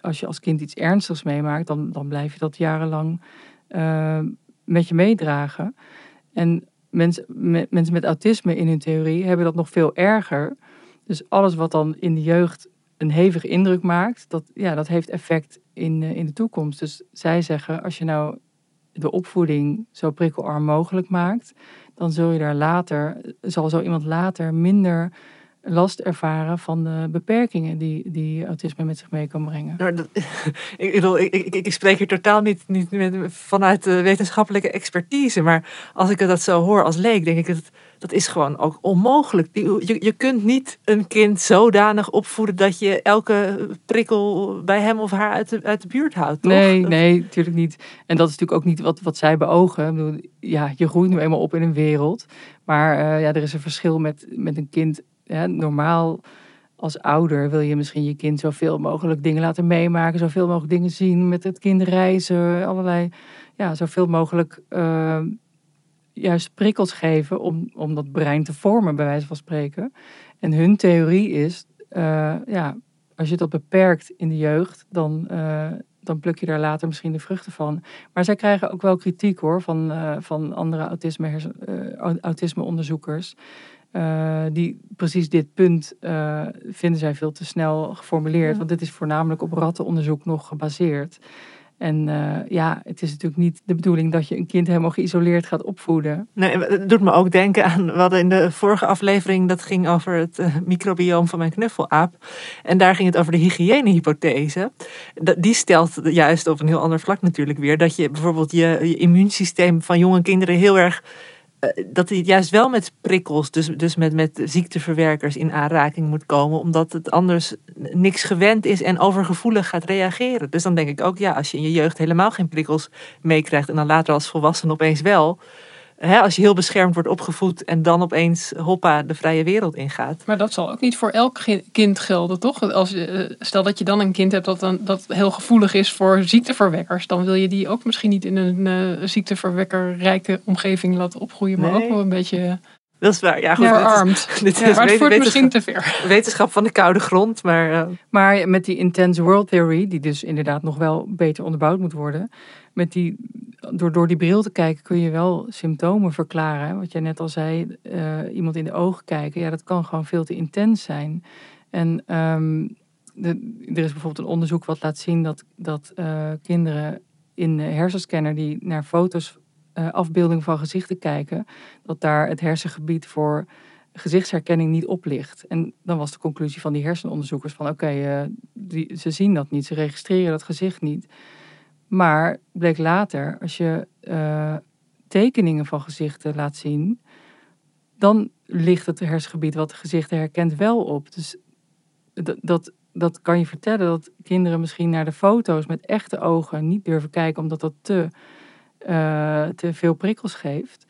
Als je als kind iets ernstigs meemaakt, dan, dan blijf je dat jarenlang uh, met je meedragen. En mensen met, mensen met autisme in hun theorie hebben dat nog veel erger. Dus alles wat dan in de jeugd een hevige indruk maakt, dat, ja, dat heeft effect in, in de toekomst. Dus zij zeggen, als je nou de opvoeding zo prikkelarm mogelijk maakt, dan zul je daar later, zal zo iemand later minder last ervaren van de beperkingen die, die autisme met zich mee kan brengen. Nou, dat, ik, bedoel, ik, ik, ik, spreek hier totaal niet, niet met, vanuit de wetenschappelijke expertise, maar als ik dat zo hoor als leek, denk ik dat dat is gewoon ook onmogelijk. Je, je kunt niet een kind zodanig opvoeden dat je elke prikkel bij hem of haar uit de, uit de buurt houdt. Toch? Nee, nee, natuurlijk niet. En dat is natuurlijk ook niet wat, wat zij beogen. Ik bedoel, ja, je groeit nu eenmaal op in een wereld. Maar uh, ja, er is een verschil met, met een kind normaal als ouder wil je misschien je kind zoveel mogelijk dingen laten meemaken, zoveel mogelijk dingen zien, met het kind reizen, allerlei, ja, zoveel mogelijk uh, juist prikkels geven om, om dat brein te vormen, bij wijze van spreken. En hun theorie is, uh, ja, als je dat beperkt in de jeugd, dan, uh, dan pluk je daar later misschien de vruchten van. Maar zij krijgen ook wel kritiek hoor, van, van andere autisme, autisme-onderzoekers. Uh, die precies dit punt uh, vinden zij veel te snel geformuleerd. Want dit is voornamelijk op rattenonderzoek nog gebaseerd. En uh, ja, het is natuurlijk niet de bedoeling dat je een kind helemaal geïsoleerd gaat opvoeden. Nee, het doet me ook denken aan, we hadden in de vorige aflevering, dat ging over het microbioom van mijn knuffelaap. En daar ging het over de hygiënehypothese. Die stelt juist op een heel ander vlak natuurlijk weer, dat je bijvoorbeeld je, je immuunsysteem van jonge kinderen heel erg eh, dat hij juist wel met prikkels, dus, dus met, met ziekteverwerkers in aanraking moet komen, omdat het anders niks gewend is en overgevoelig gaat reageren. Dus dan denk ik ook, ja, als je in je jeugd helemaal geen prikkels meekrijgt en dan later als volwassen opeens wel, hè, als je heel beschermd wordt opgevoed en dan opeens hoppa de vrije wereld ingaat. Maar dat zal ook niet voor elk kind gelden, toch? Als, je, stel dat je dan een kind hebt dat, dan, dat heel gevoelig is voor ziekteverwekkers, dan wil je die ook misschien niet in een uh, ziekteverwekkerrijke omgeving laten opgroeien, maar ook wel een beetje. Dat is waar, ja goed. Verarmd. Dit is, dit is maar het voert misschien te ver. Wetenschap van de koude grond, maar... Uh... Maar met die intense world theory, die dus inderdaad nog wel beter onderbouwd moet worden... Met die, door, door die bril te kijken kun je wel symptomen verklaren. Wat jij net al zei, uh, iemand in de ogen kijken. Ja, dat kan gewoon veel te intens zijn. En de, er is bijvoorbeeld een onderzoek wat laat zien dat, dat uh, kinderen in hersenscanner die naar foto's, uh, afbeeldingen van gezichten kijken, dat daar het hersengebied voor gezichtsherkenning niet oplicht. En dan was de conclusie van die hersenonderzoekers van oké, ze zien dat niet, ze registreren dat gezicht niet. Maar bleek later, als je uh, tekeningen van gezichten laat zien, dan ligt het hersengebied wat de gezichten herkent wel op. Dus dat, dat, dat kan je vertellen dat kinderen misschien naar de foto's met echte ogen niet durven kijken, omdat dat te eh, te veel prikkels geeft.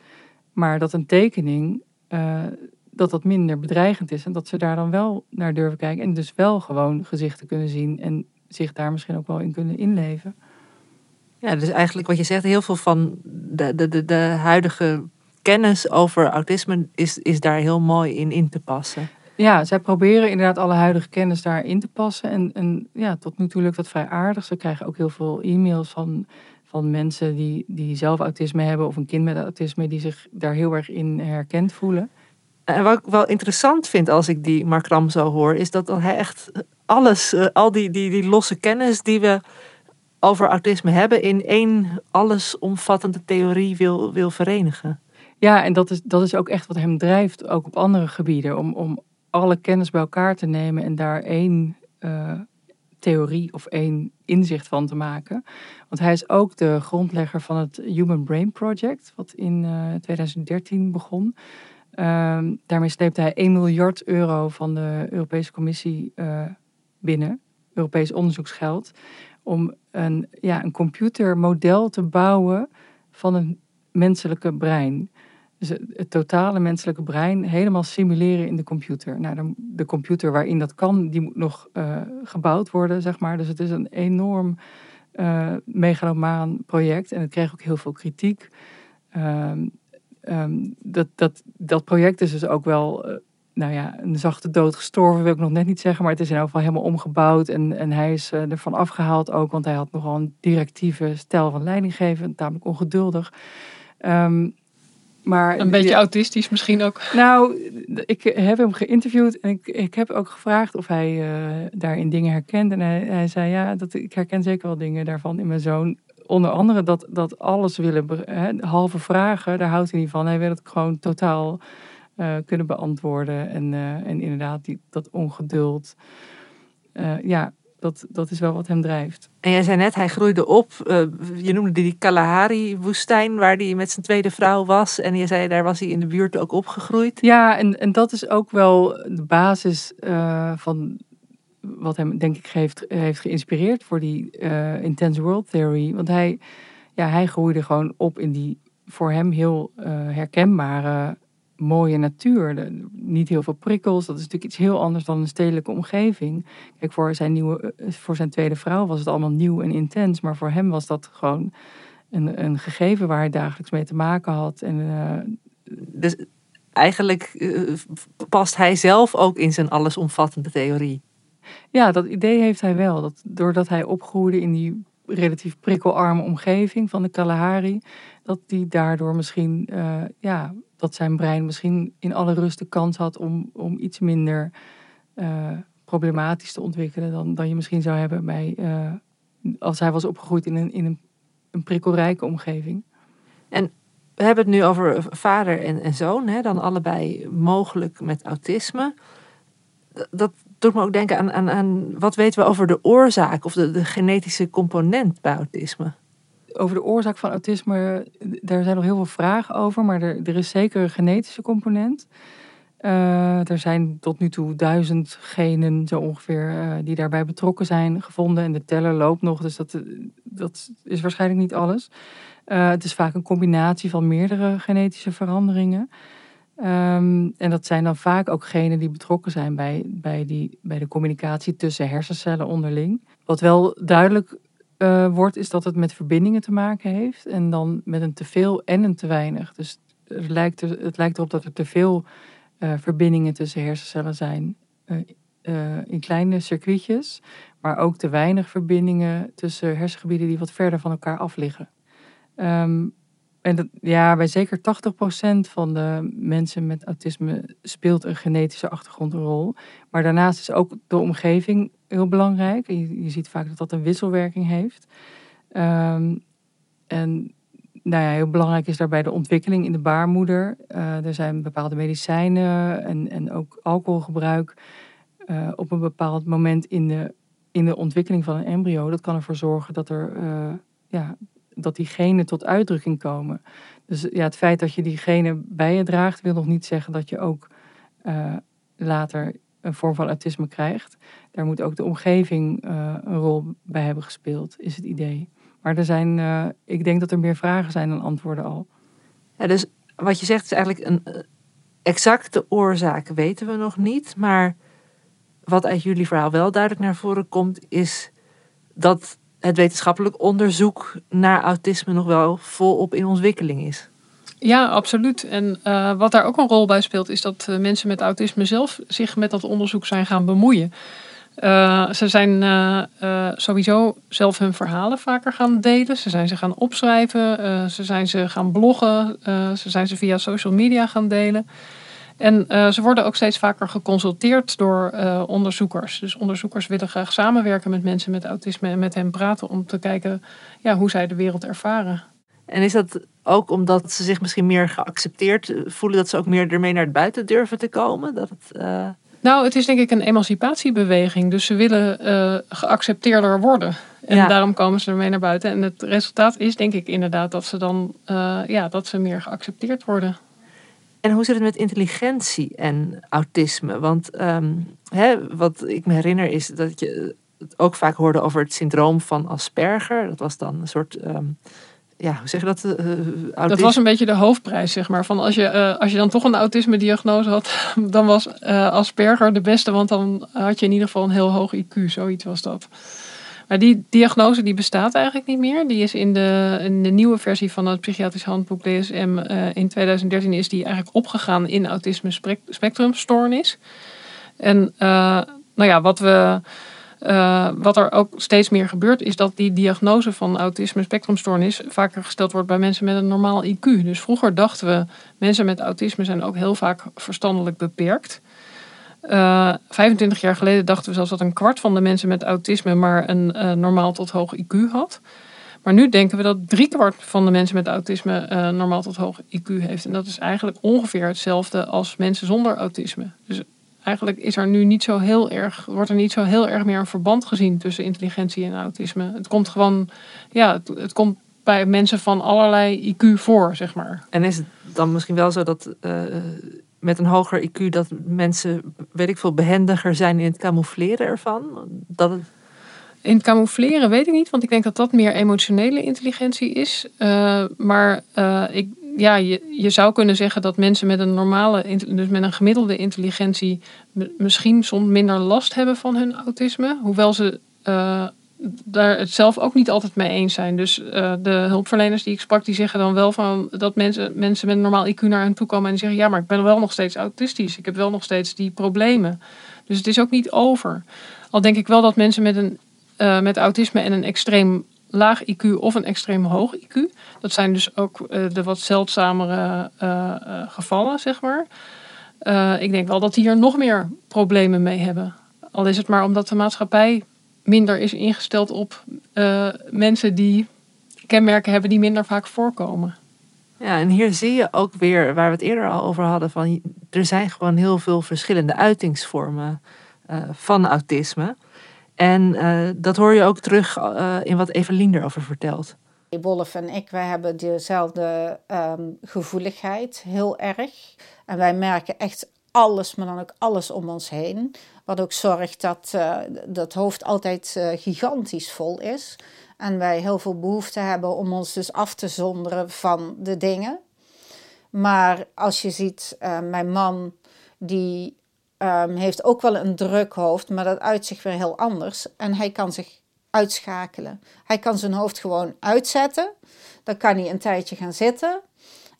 Maar dat een tekening eh, dat dat minder bedreigend is. En dat ze daar dan wel naar durven kijken. En dus wel gewoon gezichten kunnen zien. En zich daar misschien ook wel in kunnen inleven. Ja, dus eigenlijk wat je zegt, heel veel van de, de, de, de huidige kennis over autisme is, is daar heel mooi in in te passen. Ja, zij proberen inderdaad alle huidige kennis daarin te passen. En, en ja, tot nu toe lukt dat vrij aardig. Ze krijgen ook heel veel e-mails van, van mensen die, die zelf autisme hebben of een kind met autisme die zich daar heel erg in herkend voelen. En wat ik wel interessant vind als ik die Mark Ram zo hoor, is dat hij echt alles, eh, al die, die, die losse kennis die we over autisme hebben, in één allesomvattende theorie wil, wil verenigen. Ja, en dat is, dat is ook echt wat hem drijft, ook op andere gebieden, om, om alle kennis bij elkaar te nemen en daar één uh, theorie of één inzicht van te maken. Want hij is ook de grondlegger van het Human Brain Project, wat in uh, 2013 begon. Uh, daarmee sleepte hij 1 miljard euro van de Europese Commissie uh, binnen, Europees onderzoeksgeld, om een, ja, een computermodel te bouwen van een menselijke brein. Dus het totale menselijke brein helemaal simuleren in de computer. Nou, de, computer waarin dat kan, die moet nog uh, gebouwd worden, zeg maar. Dus het is een enorm uh, megalomaan project. En het kreeg ook heel veel kritiek. Um, um, dat, dat, dat project is dus ook wel, uh, nou ja, een zachte dood gestorven, wil ik nog net niet zeggen. Maar het is in elk geval helemaal omgebouwd. En, en hij is ervan afgehaald ook, want hij had nogal een directieve stijl van leidinggeven. Tamelijk ongeduldig. Um, maar, een beetje autistisch misschien ook. Nou, ik heb hem geïnterviewd en ik, ik heb ook gevraagd of hij uh, daarin dingen herkent. En hij, hij, zei ja, dat, ik herken zeker wel dingen daarvan in mijn zoon. Onder andere dat, dat alles willen, halve vragen, daar houdt hij niet van. Hij wil het gewoon totaal uh, kunnen beantwoorden. En, uh, en inderdaad, die, dat ongeduld. ja, dat, dat is wel wat hem drijft. En jij zei net, hij groeide op. Uh, je noemde die Kalahari-woestijn, waar hij met zijn tweede vrouw was. En je zei, daar was hij in de buurt ook opgegroeid. Ja, en, en dat is ook wel de basis uh, van wat hem, denk ik, heeft, heeft geïnspireerd voor die uh, Intense World Theory. Want hij, ja, hij groeide gewoon op in die voor hem heel herkenbare mooie natuur. De, niet heel veel prikkels. Dat is natuurlijk iets heel anders dan een stedelijke omgeving. Kijk, voor zijn, nieuwe, voor zijn tweede vrouw was het allemaal nieuw en intens. Maar voor hem was dat gewoon een, een gegeven waar hij dagelijks mee te maken had. En, uh, dus eigenlijk uh, past hij zelf ook in zijn allesomvattende theorie. Ja, dat idee heeft hij wel. Dat doordat hij opgroeide in die relatief prikkelarme omgeving van de Kalahari, dat hij daardoor misschien uh, ja, dat zijn brein misschien in alle rust de kans had om, om iets minder uh, problematisch te ontwikkelen dan, dan je misschien zou hebben bij, uh, als hij was opgegroeid in een, in een, een prikkelrijke omgeving. En we hebben het nu over vader en, en zoon, hè, dan allebei mogelijk met autisme. Dat doet me ook denken aan, aan, aan wat weten we over de oorzaak of de, de genetische component bij autisme? over de oorzaak van autisme, daar zijn nog heel veel vragen over, maar er, er is zeker een genetische component. Uh, er zijn tot nu toe duizend genen, zo ongeveer, uh, die daarbij betrokken zijn gevonden. En de teller loopt nog, dus dat, dat is waarschijnlijk niet alles. Uh, het is vaak een combinatie van meerdere genetische veranderingen. Um, en dat zijn dan vaak ook genen die betrokken zijn bij, bij, die, bij de communicatie tussen hersencellen onderling. Wat wel duidelijk uh, wordt, is dat het met verbindingen te maken heeft. En dan met een teveel en een te weinig. Dus het lijkt, er, het lijkt erop dat er te veel uh, verbindingen tussen hersencellen zijn. Uh, in kleine circuitjes. Maar ook te weinig verbindingen tussen hersengebieden die wat verder van elkaar af liggen. Um, en ja, bij zeker 80% van de mensen met autisme speelt een genetische achtergrond een rol. Maar daarnaast is ook de omgeving heel belangrijk. Je, ziet vaak dat dat een wisselwerking heeft. Um, en nou ja, heel belangrijk is daarbij de ontwikkeling in de baarmoeder. Uh, er zijn bepaalde medicijnen en, en ook alcoholgebruik uh, op een bepaald moment in de, in de ontwikkeling van een embryo. Dat kan ervoor zorgen dat er uh, ja, dat die genen tot uitdrukking komen. Dus ja, het feit dat je die genen bij je draagt, wil nog niet zeggen dat je ook uh, later een vorm van autisme krijgt. Daar moet ook de omgeving uh, een rol bij hebben gespeeld, is het idee. Maar er zijn, uh, ik denk dat er meer vragen zijn dan antwoorden al. Ja, dus wat je zegt is eigenlijk een exacte oorzaak weten we nog niet. Maar wat uit jullie verhaal wel duidelijk naar voren komt, is dat het wetenschappelijk onderzoek naar autisme nog wel volop in ontwikkeling is. Ja, absoluut. En uh, wat daar ook een rol bij speelt, is dat uh, mensen met autisme zelf zich met dat onderzoek zijn gaan bemoeien. Uh, ze zijn sowieso zelf hun verhalen vaker gaan delen. Ze zijn ze gaan opschrijven. ze zijn ze gaan bloggen. ze zijn ze via social media gaan delen. En uh, ze worden ook steeds vaker geconsulteerd door uh, onderzoekers. Dus onderzoekers willen graag samenwerken met mensen met autisme en met hen praten om te kijken ja, hoe zij de wereld ervaren. En is dat ook omdat ze zich misschien meer geaccepteerd voelen, dat ze ook meer ermee naar het buiten durven te komen? Dat het, uh... Nou, het is denk ik een emancipatiebeweging. Dus ze willen geaccepteerder worden. En ja. daarom komen ze ermee naar buiten. En het resultaat is denk ik inderdaad dat ze dan ja, dat ze meer geaccepteerd worden. En hoe zit het met intelligentie en autisme? Want um, hè, wat ik me herinner is dat je het ook vaak hoorde over het syndroom van Asperger. Dat was dan een soort. Um, ja, hoe zeg je dat? Uh, dat was een beetje de hoofdprijs, zeg maar. Van als, je, uh, als je dan toch een autisme-diagnose had, dan was Asperger de beste, want dan had je in ieder geval een heel hoog IQ. Zoiets was dat. Maar die diagnose die bestaat eigenlijk niet meer. Die is in de, in de nieuwe versie van het psychiatrisch handboek DSM uh, in 2013 is die eigenlijk opgegaan in autisme spectrumstoornis. En uh, nou ja, wat we. Uh, wat er ook steeds meer gebeurt, is dat die diagnose van autisme spectrumstoornis vaker gesteld wordt bij mensen met een normaal IQ. Dus vroeger dachten we, mensen met autisme zijn ook heel vaak verstandelijk beperkt. Uh, 25 jaar geleden dachten we zelfs dat een kwart van de mensen met autisme maar een uh, normaal tot hoog IQ had. Maar nu denken we dat driekwart van de mensen met autisme uh, normaal tot hoog IQ heeft. En dat is eigenlijk ongeveer hetzelfde als mensen zonder autisme. Dus eigenlijk is er nu niet zo heel erg, wordt er niet zo heel erg meer een verband gezien tussen intelligentie en autisme. Het komt gewoon, ja, het, het komt bij mensen van allerlei IQ voor, zeg maar. En is het dan misschien wel zo dat met een hoger IQ dat mensen, weet ik veel, behendiger zijn in het camoufleren ervan? Dat. In het camoufleren weet ik niet, want ik denk dat dat meer emotionele intelligentie is. Uh, maar uh, ik, ja, je, zou kunnen zeggen dat mensen met een normale, dus met een gemiddelde intelligentie, misschien soms minder last hebben van hun autisme. Hoewel ze uh, daar het zelf ook niet altijd mee eens zijn. Dus uh, de hulpverleners die ik sprak, die zeggen dan wel van dat mensen, mensen met normaal IQ naar hen toe komen en zeggen: Ja, maar ik ben wel nog steeds autistisch. Ik heb wel nog steeds die problemen. Dus het is ook niet over. Al denk ik wel dat mensen met, een, uh, met autisme en een extreem laag IQ of een extreem hoog IQ, dat zijn dus ook uh, de wat zeldzamere gevallen, zeg maar. ik denk wel dat die hier nog meer problemen mee hebben. Al is het maar omdat de maatschappij minder is ingesteld op uh, mensen die kenmerken hebben die minder vaak voorkomen. Ja, en hier zie je ook weer, waar we het eerder al over hadden, van er zijn gewoon heel veel verschillende uitingsvormen uh, van autisme. En uh, dat hoor je ook terug in wat Evelien erover vertelt. Wolf en ik, wij hebben dezelfde um, gevoeligheid, heel erg. En wij merken echt alles, maar dan ook alles om ons heen. Wat ook zorgt dat uh, dat hoofd altijd uh, gigantisch vol is. En wij heel veel behoefte hebben om ons dus af te zonderen van de dingen. Maar als je ziet, uh, mijn man die um, heeft ook wel een druk hoofd, maar dat uit zich weer heel anders. En hij kan zich uitschakelen. Hij kan zijn hoofd gewoon uitzetten. Dan kan hij een tijdje gaan zitten.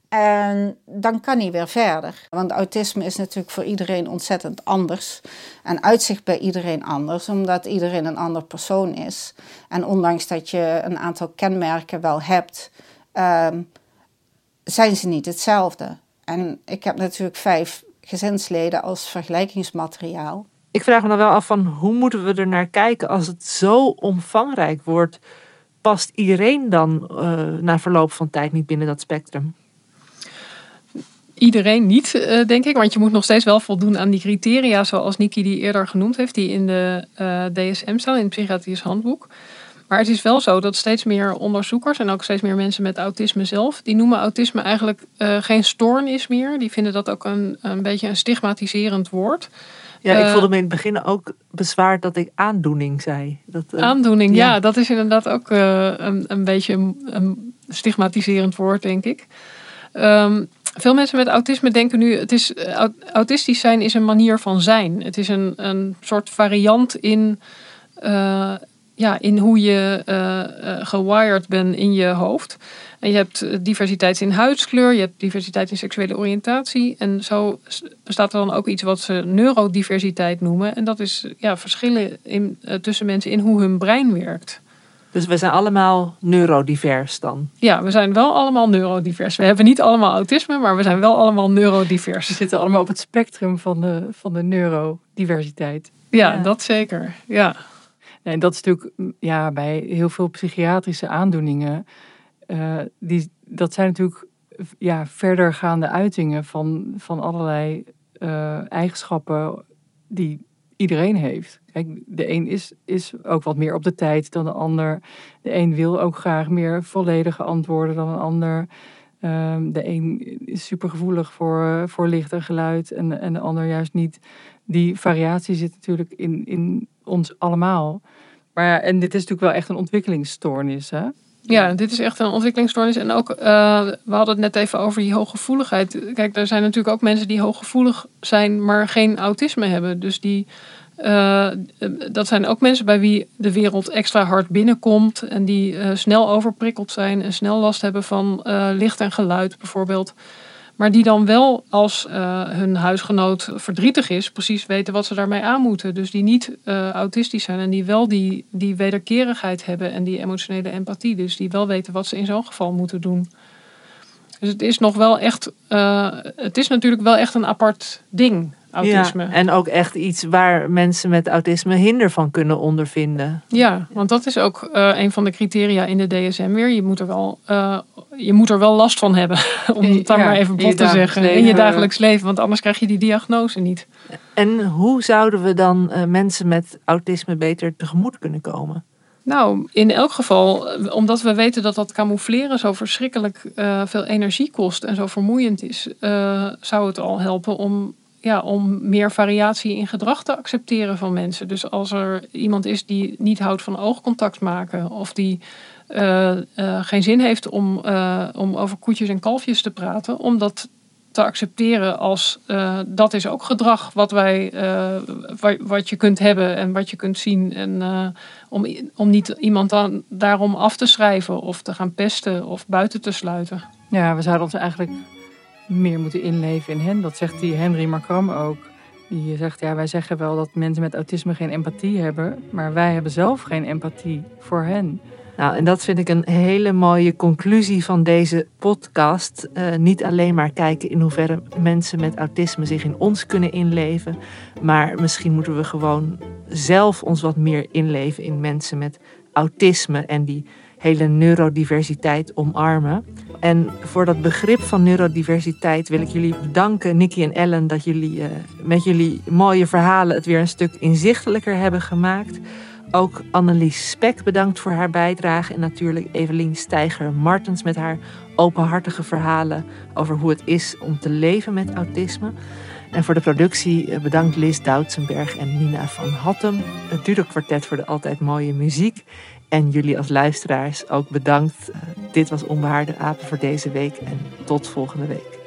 En dan kan hij weer verder. Want autisme is natuurlijk voor iedereen ontzettend anders. En uitzicht bij iedereen anders, omdat iedereen een ander persoon is. En ondanks dat je een aantal kenmerken wel hebt, um, zijn ze niet hetzelfde. En ik heb natuurlijk vijf gezinsleden als vergelijkingsmateriaal. Ik vraag me dan wel af van hoe moeten we er naar kijken als het zo omvangrijk wordt? Past iedereen dan uh, na verloop van tijd niet binnen dat spectrum? Iedereen niet, uh, denk ik. Want je moet nog steeds wel voldoen aan die criteria, zoals Niki die eerder genoemd heeft, die in de uh, DSM staan, in het psychiatrisch handboek. Maar het is wel zo dat steeds meer onderzoekers en ook steeds meer mensen met autisme zelf, die noemen autisme eigenlijk uh, geen stoornis meer. Die vinden dat ook een, een beetje een stigmatiserend woord. Ja, ik Eh, voelde me in het begin ook bezwaard dat ik aandoening zei. Dat, eh, Aandoening, ja. ja. dat is inderdaad ook eh, een, een beetje een, een stigmatiserend woord, denk ik. Ehm, veel mensen met autisme denken nu, het is, eh, au- autistisch zijn is een manier van zijn. Het is een, een soort variant in, eh, ja, in hoe je eh, gewired bent in je hoofd. En je hebt diversiteit in huidskleur, je hebt diversiteit in seksuele oriëntatie. En zo bestaat er dan ook iets wat ze neurodiversiteit noemen. En dat is ja, verschillen in, tussen mensen in hoe hun brein werkt. Dus we zijn allemaal neurodivers dan. Ja, we zijn wel allemaal neurodivers. We hebben niet allemaal autisme, maar we zijn wel allemaal neurodivers. We zitten allemaal op het spectrum van de, van de neurodiversiteit. Ja, dat zeker. Ja. Nee, en dat is natuurlijk mm, ja, bij heel veel psychiatrische aandoeningen. eh, die, dat zijn natuurlijk ja, verdergaande uitingen van, van allerlei eh, eigenschappen die iedereen heeft. De een is, is ook wat meer op de tijd dan de ander. De een wil ook graag meer volledige antwoorden dan een ander. Ehm, de een is supergevoelig voor, voor licht en geluid en, en de ander juist niet. Die variatie zit natuurlijk in, in ons allemaal. Maar en dit is natuurlijk wel echt een ontwikkelingsstoornis, hè? Ja, dit is echt een ontwikkelingsstoornis. En ook, eh, we hadden het net even over die hooggevoeligheid. Kijk, er zijn natuurlijk ook mensen die hooggevoelig zijn, maar geen autisme hebben. Dus die, eh, dat zijn ook mensen bij wie de wereld extra hard binnenkomt. En die eh, snel overprikkeld zijn en snel last hebben van eh, licht en geluid bijvoorbeeld. Maar die dan wel als eh, hun huisgenoot verdrietig is, precies weten wat ze daarmee aan moeten. Dus die niet eh, autistisch zijn en die wel die, die wederkerigheid hebben en die emotionele empathie. Dus die wel weten wat ze in zo'n geval moeten doen. Dus het is nog wel echt, eh, het is natuurlijk wel echt een apart ding, autisme. Ja, en ook echt iets waar mensen met autisme hinder van kunnen ondervinden. Ja, want dat is ook eh, een van de criteria in de DSM weer. Je moet er wel, eh, je moet er wel last van hebben, om het dan Ja, maar even bot te zeggen. In je dagelijks leven, want anders krijg je die diagnose niet. En hoe zouden we dan mensen met autisme beter tegemoet kunnen komen? Nou, in elk geval, eh, omdat we weten dat dat camoufleren zo verschrikkelijk eh, veel energie kost en zo vermoeiend is, eh, zou het al helpen om, ja, om meer variatie in gedrag te accepteren van mensen. Dus als er iemand is die niet houdt van oogcontact maken of die geen zin heeft om, om over koetjes en kalfjes te praten, om dat te accepteren als eh, dat is ook gedrag wat wij wa- wat je kunt hebben en wat je kunt zien en eh, om, om niet iemand dan daarom af te schrijven of te gaan pesten of buiten te sluiten. Ja, we zouden ons eigenlijk meer moeten inleven in hen. Dat zegt die Henry Markram ook. Die zegt, ja, wij zeggen wel dat mensen met autisme geen empathie hebben, maar wij hebben zelf geen empathie voor hen. Nou, en dat vind ik een hele mooie conclusie van deze podcast. Eh, niet alleen maar kijken in hoeverre mensen met autisme zich in ons kunnen inleven, maar misschien moeten we gewoon zelf ons wat meer inleven in mensen met autisme en die hele neurodiversiteit omarmen. En voor dat begrip van neurodiversiteit wil ik jullie bedanken, Nicky en Ellen, dat jullie eh, met jullie mooie verhalen het weer een stuk inzichtelijker hebben gemaakt. Ook Annelies Spek bedankt voor haar bijdrage. En natuurlijk Evelien Steiger-Martens met haar openhartige verhalen over hoe het is om te leven met autisme. En voor de productie eh, bedankt Liz Doutsenberg en Nina van Hattem. Het Dudok Kwartet voor de altijd mooie muziek. En jullie als luisteraars ook bedankt. Eh, Dit was Onbehaarde Apen voor deze week en tot volgende week.